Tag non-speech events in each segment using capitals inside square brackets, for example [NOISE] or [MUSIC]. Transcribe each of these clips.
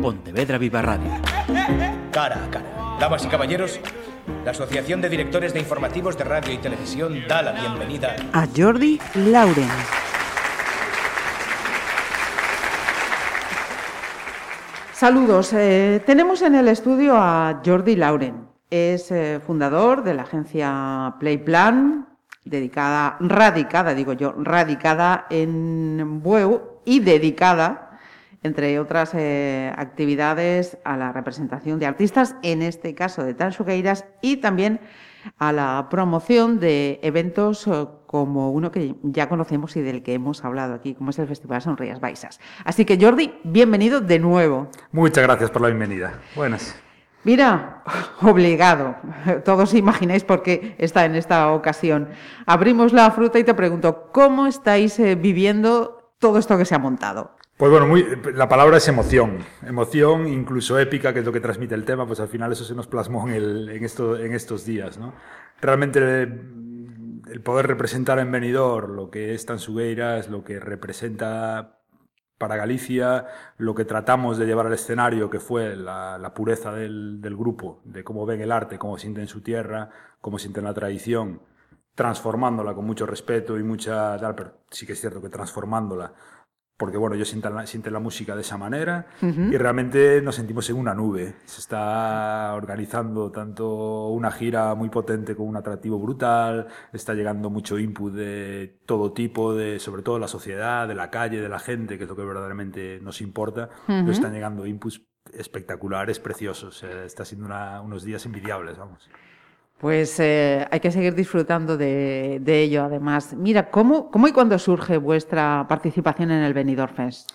Pontevedra Viva Radio. Cara a cara. Damas y caballeros, la Asociación de Directores de Informativos de Radio y Televisión da la bienvenida a Jordi Lauren. Saludos. Eh, tenemos en el estudio a Jordi Lauren. Es eh, fundador de la agencia Playplan, dedicada, radicada, digo yo, radicada en Bueu y dedicada, entre otras eh, actividades, a la representación de artistas, en este caso de Tansugueiras, y también a la promoción de eventos eh, como uno que ya conocemos y del que hemos hablado aquí, como es el Festival Sonrías Baixas. Así que Jordi, bienvenido de nuevo. Muchas gracias por la bienvenida. Buenas. Mira, [LAUGHS] obligado. Todos imagináis por qué está en esta ocasión. Abrimos la fruta y te pregunto, ¿cómo estáis eh, viviendo todo esto que se ha montado? Pues bueno, la palabra es emoción. Emoción, incluso épica, que es lo que transmite el tema, pues al final eso se nos plasmó en, el, en, esto, en estos días. ¿no? Realmente el, poder representar en Benidorm lo que es Tansugueiras, lo que representa para Galicia lo que tratamos de llevar al escenario, que fue la, pureza del, grupo, de cómo ven el arte, cómo sienten su tierra, cómo sienten la tradición, transformándola con mucho respeto y mucha... Pero sí que es cierto que transformándola porque bueno, ellos sienten la, sienten la música de esa manera y realmente nos sentimos en una nube. Se está organizando tanto una gira muy potente con un atractivo brutal, está llegando mucho input de todo tipo, de sobre todo de la sociedad, de la calle, de la gente, que es lo que verdaderamente nos importa. están llegando inputs espectaculares, preciosos. Está siendo unos días envidiables, vamos. Pues eh, hay que seguir disfrutando de, ello, además. Mira, ¿cómo, ¿cómo, y cuándo surge vuestra participación en el Benidorm Fest?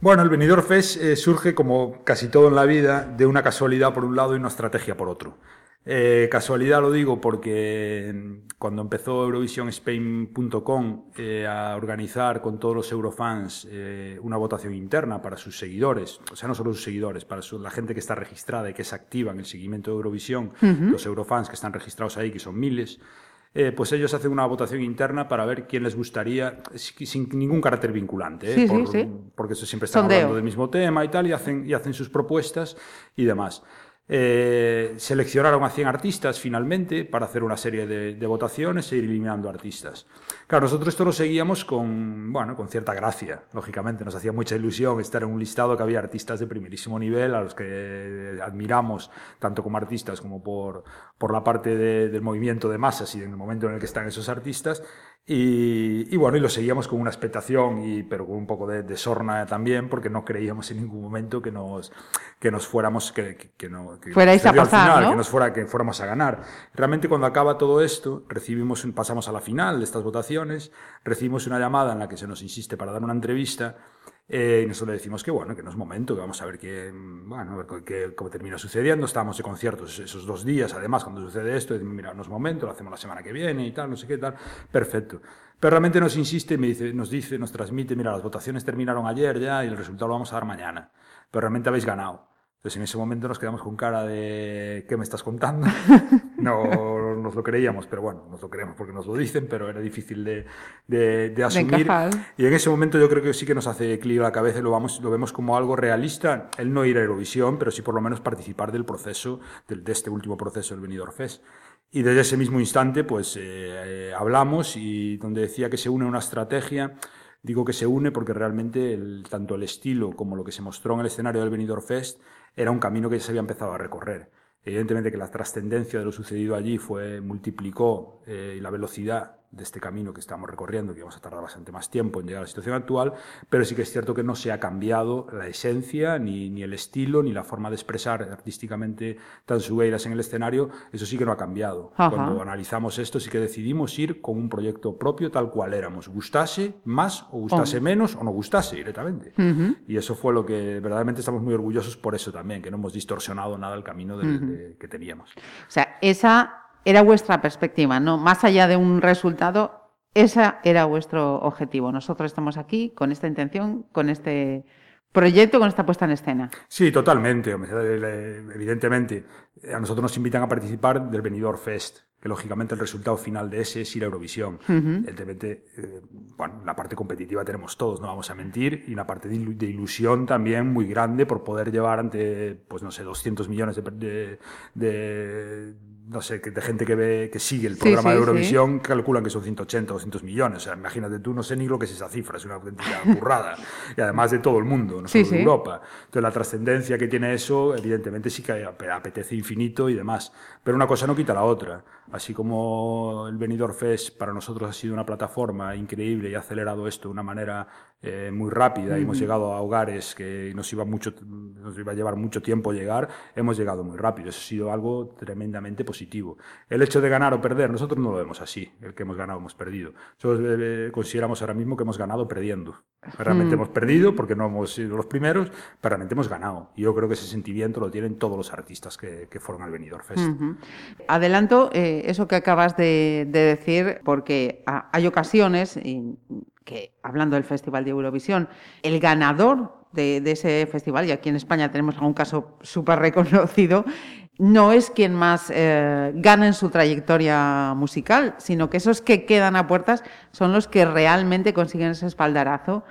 Bueno, el Benidorm Fest eh, surge, como casi todo en la vida, de una casualidad por un lado y una estrategia por otro. Eh, casualidad lo digo porque mm, cuando empezó EurovisionSpain.com eh, a organizar con todos los Eurofans eh, una votación interna para sus seguidores, o sea, no solo sus seguidores, para la gente que está registrada y que es activa en el seguimiento de Eurovisión, los Eurofans que están registrados ahí, que son miles, pues ellos hacen una votación interna para ver quién les gustaría, sin ningún carácter vinculante, porque eso siempre están hablando del mismo tema y tal, y hacen, y hacen sus propuestas y demás. Eh, seleccionaron a 100 artistas finalmente para hacer una serie de, votaciones e ir eliminando artistas. Claro, nosotros esto lo seguíamos con, bueno, con cierta gracia, lógicamente. Nos hacía mucha ilusión estar en un listado que había artistas de primerísimo nivel, a los que admiramos tanto como artistas como por, por la parte del movimiento de masas y en el momento en el que están esos artistas. Y, bueno, y lo seguíamos con una expectación, y, pero con un poco de, sorna también, porque no creíamos en ningún momento que nos, que nos fuéramos, que, que, no, que Fuerais a pasar, que nos fuera, que fuéramos a ganar. Realmente cuando acaba todo esto, recibimos, pasamos a la final de estas votaciones, recibimos una llamada en la que se nos insiste para dar una entrevista, eh, y nosotros le decimos que bueno, que no es momento, que vamos a ver qué, bueno, qué, cómo termina sucediendo. Estábamos de conciertos esos dos días, además, cuando sucede esto, y mira, no es momento, lo hacemos la semana que viene y tal, no sé qué tal. Perfecto. Pero realmente nos insiste, me dice, nos dice, nos transmite, mira, las votaciones terminaron ayer ya y el resultado lo vamos a dar mañana. Pero realmente habéis ganado. Entonces en ese momento nos quedamos con cara de ¿qué me estás contando? [LAUGHS] No nos lo creíamos, pero bueno, nos lo creemos porque nos lo dicen, pero era difícil de, de, asumir. y en ese momento yo creo que sí que nos hace clic la cabeza y lo, vamos, lo vemos como algo realista, el no ir a Eurovisión, pero sí por lo menos participar del proceso, de, este último proceso del Benidorm Fest. Y desde ese mismo instante, pues eh, eh, hablamos y donde decía que se une una estrategia, digo que se une porque realmente tanto el estilo como lo que se mostró en el escenario del Benidorm Fest era un camino que ya se había empezado a recorrer. Evidentemente que la trascendencia de lo sucedido allí fue, multiplicó eh, la velocidad de este camino que estamos recorriendo, que vamos a tardar bastante más tiempo en llegar a la situación actual, pero sí que es cierto que no se ha cambiado la esencia, ni, ni el estilo, ni la forma de expresar artísticamente tan subeiras en el escenario, eso sí que no ha cambiado. Cuando analizamos esto, sí que decidimos ir con un proyecto propio tal cual éramos, gustase más o gustase menos o no gustase directamente. Y eso fue lo que verdaderamente estamos muy orgullosos por eso también, que no hemos distorsionado nada el camino que teníamos. O sea, esa era vuestra perspectiva, ¿no? Más allá de un resultado, ese era vuestro objetivo. Nosotros estamos aquí con esta intención, con este proyecto, con esta puesta en escena. Sí, totalmente. Evidentemente, a nosotros nos invitan a participar del Benidorm Fest. que lógicamente el resultado final de ese es ir a Eurovisión. Evidentemente, eh, bueno, la parte competitiva tenemos todos, no vamos a mentir, y una parte de, ilusión también muy grande por poder llevar ante, pues no sé, 200 millones de, de, no sé, de gente que ve, que sigue el programa de Eurovisión, calculan que son 180 o 200 millones. O sea, imagínate tú, no sé ni lo que es esa cifra, es una auténtica [LAUGHS] burrada. y además de todo el mundo, no solo de Europa. Entonces, la trascendencia que tiene eso, evidentemente sí que apetece infinito y demás. Pero una cosa no quita la otra. Así como el Benidorm Fest para nosotros ha sido una plataforma increíble y ha acelerado esto de una manera eh, muy rápida y hemos llegado a hogares que nos iba, mucho, nos iba a llevar mucho tiempo llegar, hemos llegado muy rápido. Eso ha sido algo tremendamente positivo. El hecho de ganar o perder, nosotros no lo vemos así, el que hemos ganado hemos perdido. Nosotros eh, consideramos ahora mismo que hemos ganado perdiendo. Realmente hemos perdido porque no hemos sido los primeros, pero realmente hemos ganado. Y yo creo que ese sentimiento lo tienen todos los artistas que, que fueron al Benidorm Fest. Adelanto eh, eso que acabas de, decir, porque hay ocasiones que, hablando del Festival de Eurovisión, el ganador de, ese festival, y aquí en España tenemos algún caso súper reconocido, no es quien más eh, gana en su trayectoria musical, sino que esos que quedan a puertas son los que realmente consiguen ese espaldarazo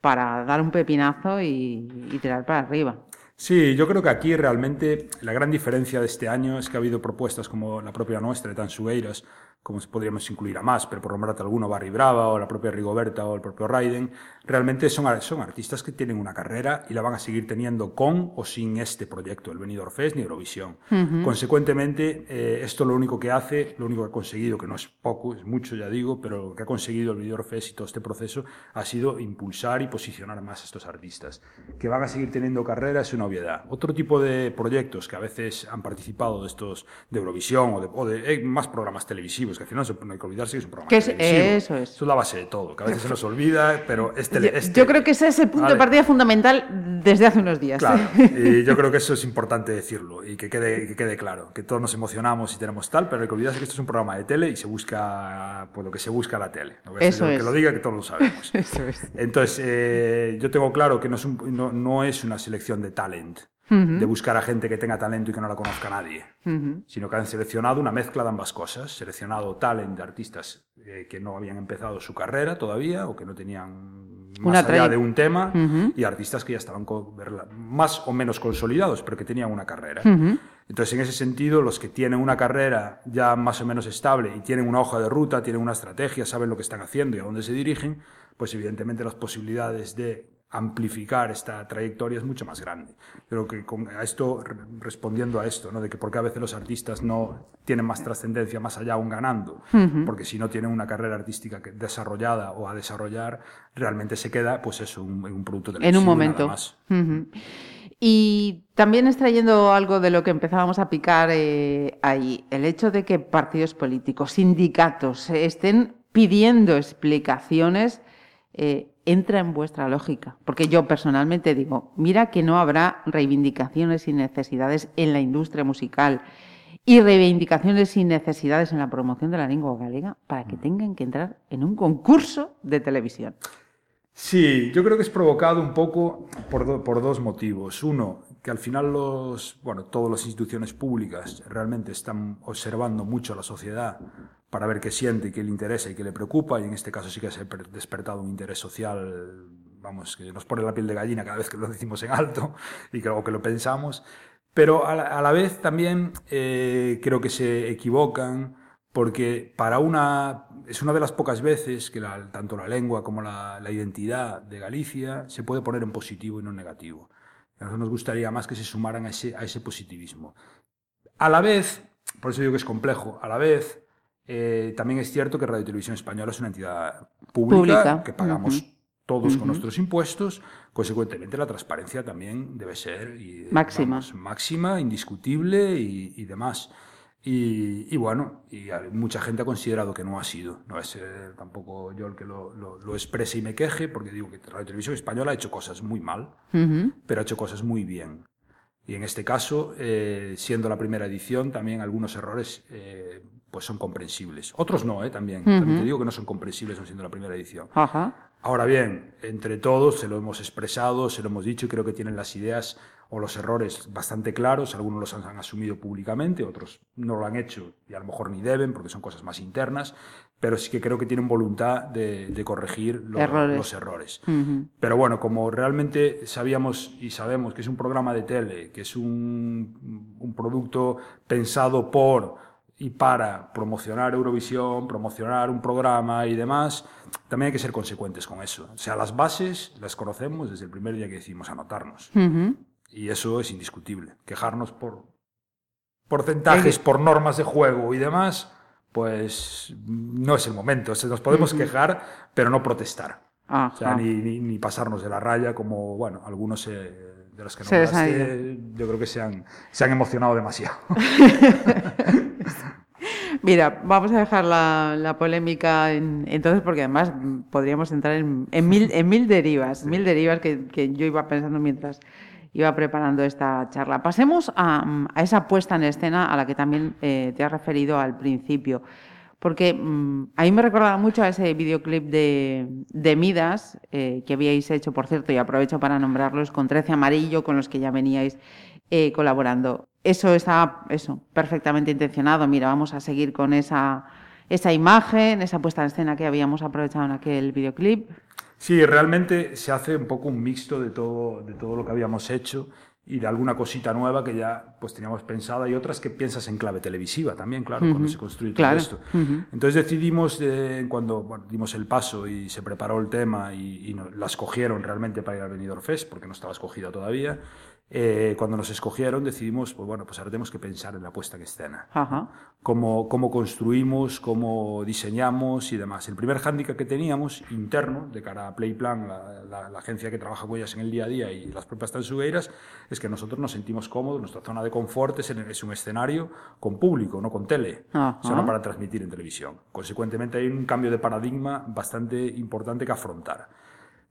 para dar un pepinazo y, y tirar para arriba. Sí, yo creo que aquí realmente la gran diferencia de este año es que ha habido propuestas como la propia nuestra, de Tansueiras, como podríamos incluir a más, pero por nombrarte alguno, Barry Brava o la propia Rigoberta o el propio Raiden, realmente son, son artistas que tienen una carrera y la van a seguir teniendo con o sin este proyecto, el Benidorm Fest ni Eurovisión. Consecuentemente, eh, esto lo único que hace, lo único que ha conseguido, que no es poco, es mucho ya digo, pero lo que ha conseguido el Benidorm Fest y todo este proceso ha sido impulsar y posicionar más a estos artistas. Que van a seguir teniendo carrera es una obviedad. Otro tipo de proyectos que a veces han participado de estos de Eurovisión o de, eh, más programas televisivos que al final no hay que olvidarse que es un programa Eso es. Eso es la base de todo, que a veces se nos olvida, pero [LAUGHS] este, yo, creo que ese es el punto de partida fundamental desde hace unos días. Claro, [LAUGHS] y yo creo que eso es importante decirlo y que quede, que quede claro, que todos nos emocionamos y tenemos tal, pero hay que olvidarse que esto es un programa de tele y se busca por lo que se busca la tele. No eso es. Que lo diga que todos lo sabemos. [LAUGHS] eso es. Entonces, eh, yo tengo claro que no es, no, no es una selección de talent de buscar a gente que tenga talento y que no la conozca nadie, sino que han seleccionado una mezcla de ambas cosas, seleccionado talent de artistas eh, que no habían empezado su carrera todavía o que no tenían más allá de un tema y artistas que ya estaban más o menos consolidados, pero que tenían una carrera. Entonces, en ese sentido, los que tienen una carrera ya más o menos estable y tienen una hoja de ruta, tienen una estrategia, saben lo que están haciendo y a dónde se dirigen, pues evidentemente las posibilidades de amplificar esta trayectoria es mucho más grande. Creo que con esto, respondiendo a esto, ¿no? de que porque a veces los artistas no tienen más trascendencia más allá aún ganando, porque si no tienen una carrera artística desarrollada o a desarrollar, realmente se queda, pues eso, un, un producto de En un momento. Más. Y también extrayendo algo de lo que empezábamos a picar eh, ahí, el hecho de que partidos políticos, sindicatos estén pidiendo explicaciones eh, entra en vuestra lógica. Porque yo personalmente digo, mira que no habrá reivindicaciones y necesidades en la industria musical y reivindicaciones y necesidades en la promoción de la lengua galega para que tengan que entrar en un concurso de televisión. Sí, yo creo que es provocado un poco por, por dos motivos. Uno, que al final los, bueno, todas las instituciones públicas realmente están observando mucho a la sociedad para ver qué siente y qué le interesa y qué le preocupa, y en este caso sí que se ha despertado un interés social, vamos, que nos pone la piel de gallina cada vez que lo decimos en alto [LAUGHS] y que, o que lo pensamos, pero a la, vez también eh, creo que se equivocan porque para una es una de las pocas veces que tanto la lengua como la, identidad de Galicia se puede poner en positivo y no en negativo. A nosotros nos gustaría más que se sumaran a ese, a ese positivismo. A la vez, por eso digo que es complejo, a la vez eh, también es cierto que Radio Televisión Española es una entidad pública, que pagamos todos con nuestros impuestos, consecuentemente la transparencia también debe ser máxima, máxima indiscutible y, demás. Y, bueno, y mucha gente ha considerado que no ha sido. No es tampoco yo el que lo, lo, exprese y me queje, porque digo que Radio Televisión Española ha hecho cosas muy mal, pero ha hecho cosas muy bien. Y en este caso, eh, siendo la primera edición, también algunos errores eh, pues son comprensibles. Otros no, ¿eh? también. También te digo que no son comprensibles siendo la primera edición. Ahora bien, entre todos se lo hemos expresado, se lo hemos dicho y creo que tienen las ideas o los errores bastante claros, algunos los han, asumido públicamente, otros no lo han hecho y a lo mejor ni deben porque son cosas más internas, pero sí que creo que tienen voluntad de, corregir los errores. Pero bueno, como realmente sabíamos y sabemos que es un programa de tele, que es un, un producto pensado por y para promocionar Eurovisión, promocionar un programa y demás, también hay que ser consecuentes con eso. O sea, las bases las conocemos desde el primer día que decidimos anotarnos. Y eso es indiscutible. Quejarnos por porcentajes, por normas de juego y demás, pues no es el momento. nos podemos quejar, pero no protestar. O sea, ni, pasarnos de la raya como, bueno, algunos de los que no yo creo que se han, se han emocionado demasiado. [LAUGHS] [LAUGHS] Mira, vamos a dejar la, polémica entonces, porque además podríamos entrar en, mil, en mil derivas, mil derivas que, yo iba pensando mientras iba preparando esta charla. Pasemos a, esa puesta en escena a la que también eh, te has referido al principio, porque mm, a mí me recordaba mucho a ese videoclip de, Midas eh, que habíais hecho, por cierto, y aprovecho para nombrarlos, con 13 Amarillo, con los que ya veníais eh, colaborando eso está eso, perfectamente intencionado. Mira, vamos a seguir con esa, esa imagen, esa puesta en escena que habíamos aprovechado en aquel videoclip. Sí, realmente se hace un poco un mixto de todo, de todo lo que habíamos hecho y de alguna cosita nueva que ya pues teníamos pensada y otras que piensas en clave televisiva también, claro, cuando se construye todo esto. Entonces decidimos, cuando dimos el paso y se preparó el tema y, las cogieron realmente para ir al Benidorm Fest, porque no estaba escogida todavía, eh, cuando nos escogieron decidimos, pues bueno, pues ahora tenemos que pensar en la puesta en escena. Cómo, cómo, construimos, cómo diseñamos y demás. El primer hándicap que teníamos interno, de cara a Playplan, la, la, agencia que trabaja con ellas en el día a día y las propias tansugueiras, es que nosotros nos sentimos cómodos, nuestra zona de confort es, es un escenario con público, no con tele, sino para transmitir en televisión. Consecuentemente hay un cambio de paradigma bastante importante que afrontar.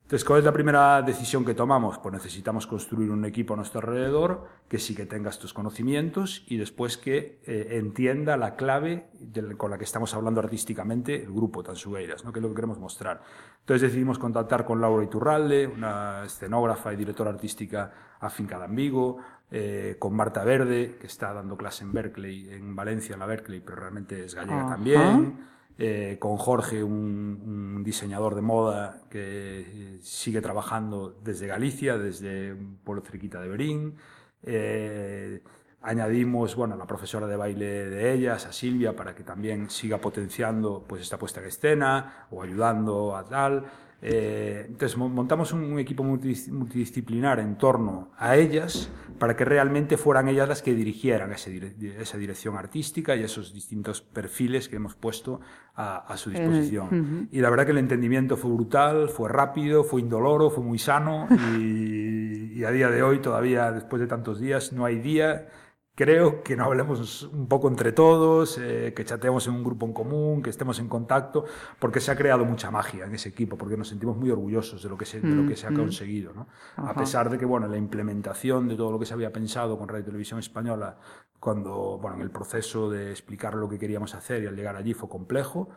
Entonces, ¿cuál es la primera decisión que tomamos? Pues necesitamos construir un equipo a nuestro alrededor que sí que tenga estos conocimientos y después que eh, entienda la clave con la que estamos hablando artísticamente el grupo Tansugueiras, ¿no? que es lo que queremos mostrar. Entonces decidimos contactar con Laura Iturralde, una escenógrafa y directora artística afincada en Vigo, eh, con Marta Verde, que está dando clase en Berkeley, en Valencia, en la Berkeley, pero realmente es gallega también eh, con Jorge, un, diseñador de moda que eh, sigue trabajando desde Galicia, desde un pueblo cerquita de Berín. Eh, añadimos bueno, a la profesora de baile de ellas, a Silvia, para que también siga potenciando pues, esta puesta en escena o ayudando a tal. Eh, entonces montamos un, equipo multidisciplinar en torno a ellas para que realmente fueran ellas las que dirigieran esa dirección artística y esos distintos perfiles que hemos puesto a, su disposición. Y la verdad que el entendimiento fue brutal, fue rápido, fue indoloro, fue muy sano [LAUGHS] y, y a día de hoy todavía, después de tantos días, no hay día creo que nos hablemos un poco entre todos, eh, que chateemos en un grupo en común, que estemos en contacto, porque se ha creado mucha magia en ese equipo, porque nos sentimos muy orgullosos de lo que se, de lo que se ha mm, mm. conseguido. ¿no? A pesar de que bueno, la implementación de todo lo que se había pensado con Radio Televisión Española, cuando bueno, en el proceso de explicar lo que queríamos hacer y al llegar allí fue complejo,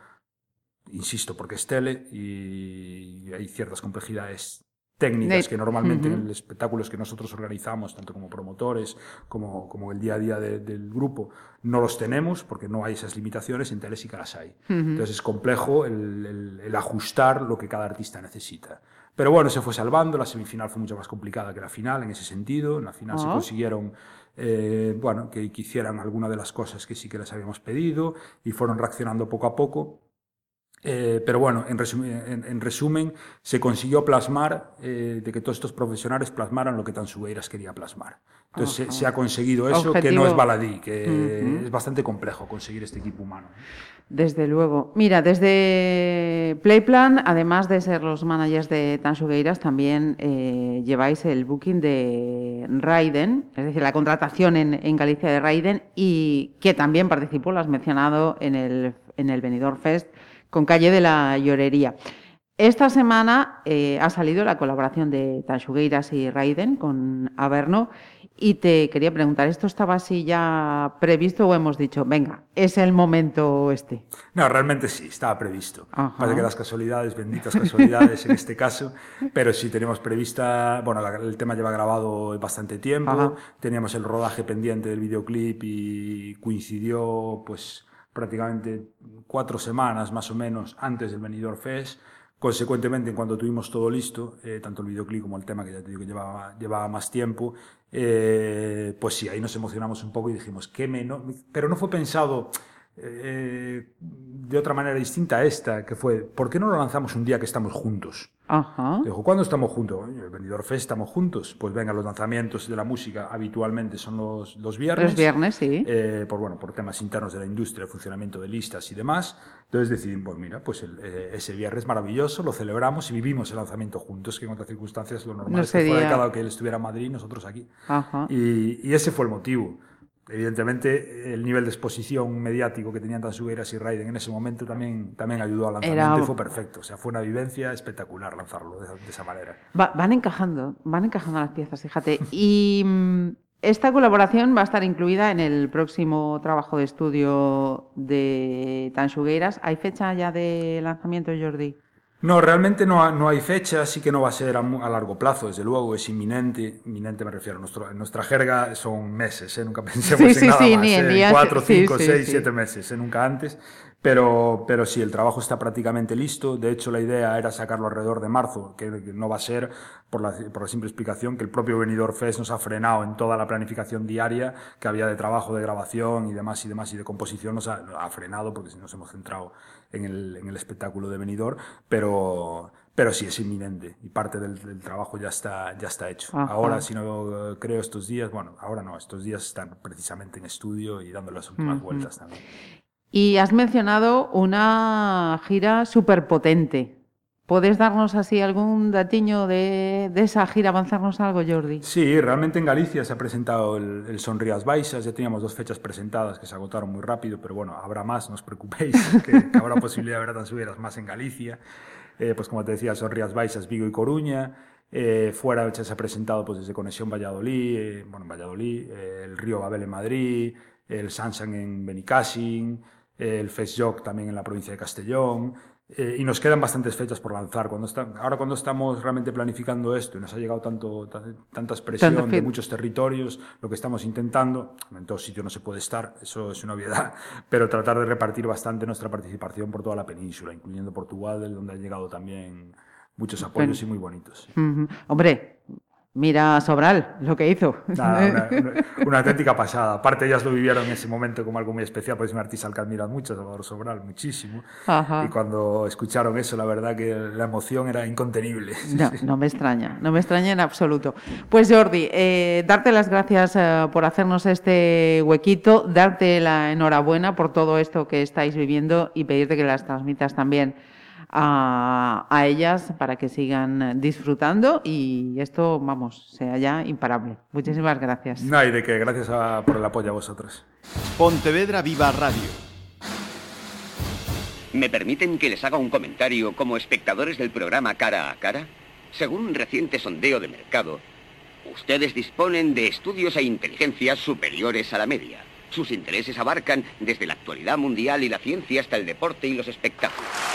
insisto, porque es tele y hay ciertas complejidades técnicas que normalmente en los espectáculos que nosotros organizamos, tanto como promotores como, como el día a día del grupo, no los tenemos porque no hay esas limitaciones, en tele sí que las hay. Entonces es complejo el, el, ajustar lo que cada artista necesita. Pero bueno, se fue salvando, la semifinal fue mucho más complicada que la final en ese sentido, en la final se consiguieron eh, bueno, que, que hicieran alguna de las cosas que sí que les habíamos pedido y fueron reaccionando poco a poco eh, pero bueno, en resumen, se consiguió plasmar, eh, de que todos estos profesionales plasmaran lo que Tansugueiras quería plasmar. Entonces se, ha conseguido eso, que no es baladí, que es bastante complejo conseguir este equipo humano. Desde luego. Mira, desde Playplan, además de ser los managers de Tansugueiras, también eh, lleváis el booking de Raiden, es decir, la contratación en, Galicia de Raiden, y que también participó, lo has mencionado, en el, en el Benidorm Fest con Calle de la Llorería. Esta semana eh, ha salido la colaboración de Tanchugueiras y Raiden con Averno Y te quería preguntar, ¿esto estaba así ya previsto o hemos dicho, venga, es el momento este? No, realmente sí, estaba previsto. Parece que las casualidades, benditas casualidades en este caso, [LAUGHS] pero sí tenemos prevista, bueno, el tema lleva grabado bastante tiempo, teníamos el rodaje pendiente del videoclip y coincidió pues prácticamente cuatro semanas más o menos antes del Benidorm Fest. Consecuentemente, en cuanto tuvimos todo listo, eh, tanto el videoclip como el tema, que ya te digo que llevaba, llevaba más tiempo, eh, pues sí, ahí nos emocionamos un poco y dijimos, qué menos, pero no fue pensado eh, de otra manera distinta a esta, que fue, ¿por qué no lo lanzamos un día que estamos juntos? Ajá. Dijo, ¿cuándo estamos juntos? El Benidorm Fest estamos juntos. Pues venga, los lanzamientos de la música habitualmente son los, los viernes. Los viernes, sí. Eh, por, bueno, por temas internos de la industria, funcionamiento de listas y demás. Entonces decidimos, pues mira, pues eh, ese viernes maravilloso, lo celebramos y vivimos el lanzamiento juntos, que en otras circunstancias lo normal es que fuera cada que él estuviera en Madrid, nosotros aquí. Ajá. Y, y ese fue el motivo. Evidentemente, el nivel de exposición mediático que tenían Tansugueras y Raiden en ese momento también, también ayudó al lanzamiento y fue perfecto. O sea, fue una vivencia espectacular lanzarlo de, esa manera. van encajando, van encajando las piezas, fíjate. Y mm, esta colaboración va a estar incluida en el próximo trabajo de estudio de Tansugueras. ¿Hay fecha ya de lanzamiento, Jordi? No, realmente no, no, hay fecha, sí que no va a ser a, largo plazo, desde luego, es inminente. Inminente me refiero, nuestro, en nuestra jerga son meses, ¿eh? nunca [LAUGHS] pensemos en nada más, ni ¿eh? cuatro, cinco, seis, siete meses, ¿eh? nunca antes. Pero, pero sí, el trabajo está prácticamente listo. De hecho, la idea era sacarlo alrededor de marzo, que no va a ser por la, por la simple explicación que el propio Venidor Fest nos ha frenado en toda la planificación diaria que había de trabajo, de grabación y demás y demás y de composición nos ha, ha frenado porque nos hemos centrado en el, en el espectáculo de venidor, pero, pero sí es inminente y parte del, trabajo ya está, ya está hecho. Ahora, si no creo estos días, bueno, ahora no, estos días están precisamente en estudio y dando las últimas vueltas también. Y has mencionado una gira súper potente. ¿Puedes darnos así algún datiño de, de, esa gira, avanzarnos algo, Jordi? Sí, realmente en Galicia se ha presentado el, el Sonrías Baixas, ya teníamos dos fechas presentadas que se agotaron muy rápido, pero bueno, habrá más, no os preocupéis, [LAUGHS] que, que habrá posibilidad de ver tan subidas más en Galicia. Eh, pues como te decía, Sonrías Baixas, Vigo y Coruña. Eh, fuera ya se ha presentado pues desde Conexión Valladolid, eh, bueno, Valladolid, eh, el Río Babel en Madrid, el Sansan en Benicassin, el Fest también en la provincia de Castellón, eh, y nos quedan bastantes fechas por lanzar. Cuando está, ahora cuando estamos realmente planificando esto y nos ha llegado tanto, tanta expresión de muchos territorios, lo que estamos intentando, en todos sitios no se puede estar, eso es una obviedad, [LAUGHS] pero tratar de repartir bastante nuestra participación por toda la península, incluyendo Portugal, donde han llegado también muchos apoyos y muy bonitos. Hombre, Mira Sobral lo que hizo. [LAUGHS] una, auténtica pasada. Aparte, ellas lo vivieron en ese momento como algo muy especial, porque es un artista al que admiran mucho, Salvador Sobral, muchísimo. Y cuando escucharon eso, la verdad que la emoción era incontenible. [LAUGHS] No, no me extraña, no me extraña en absoluto. Pues Jordi, eh, darte las gracias eh, por hacernos este huequito, darte la enhorabuena por todo esto que estáis viviendo y pedirte que las transmitas también a, ellas para que sigan disfrutando y esto, vamos, sea ya imparable. Muchísimas gracias. No hay de qué, gracias por el apoyo a vosotros. Pontevedra Viva Radio. ¿Me permiten que les haga un comentario como espectadores del programa Cara a Cara? Según un reciente sondeo de mercado, ustedes disponen de estudios e inteligencias superiores a la media. Sus intereses abarcan desde la actualidad mundial y la ciencia hasta el deporte y los espectáculos.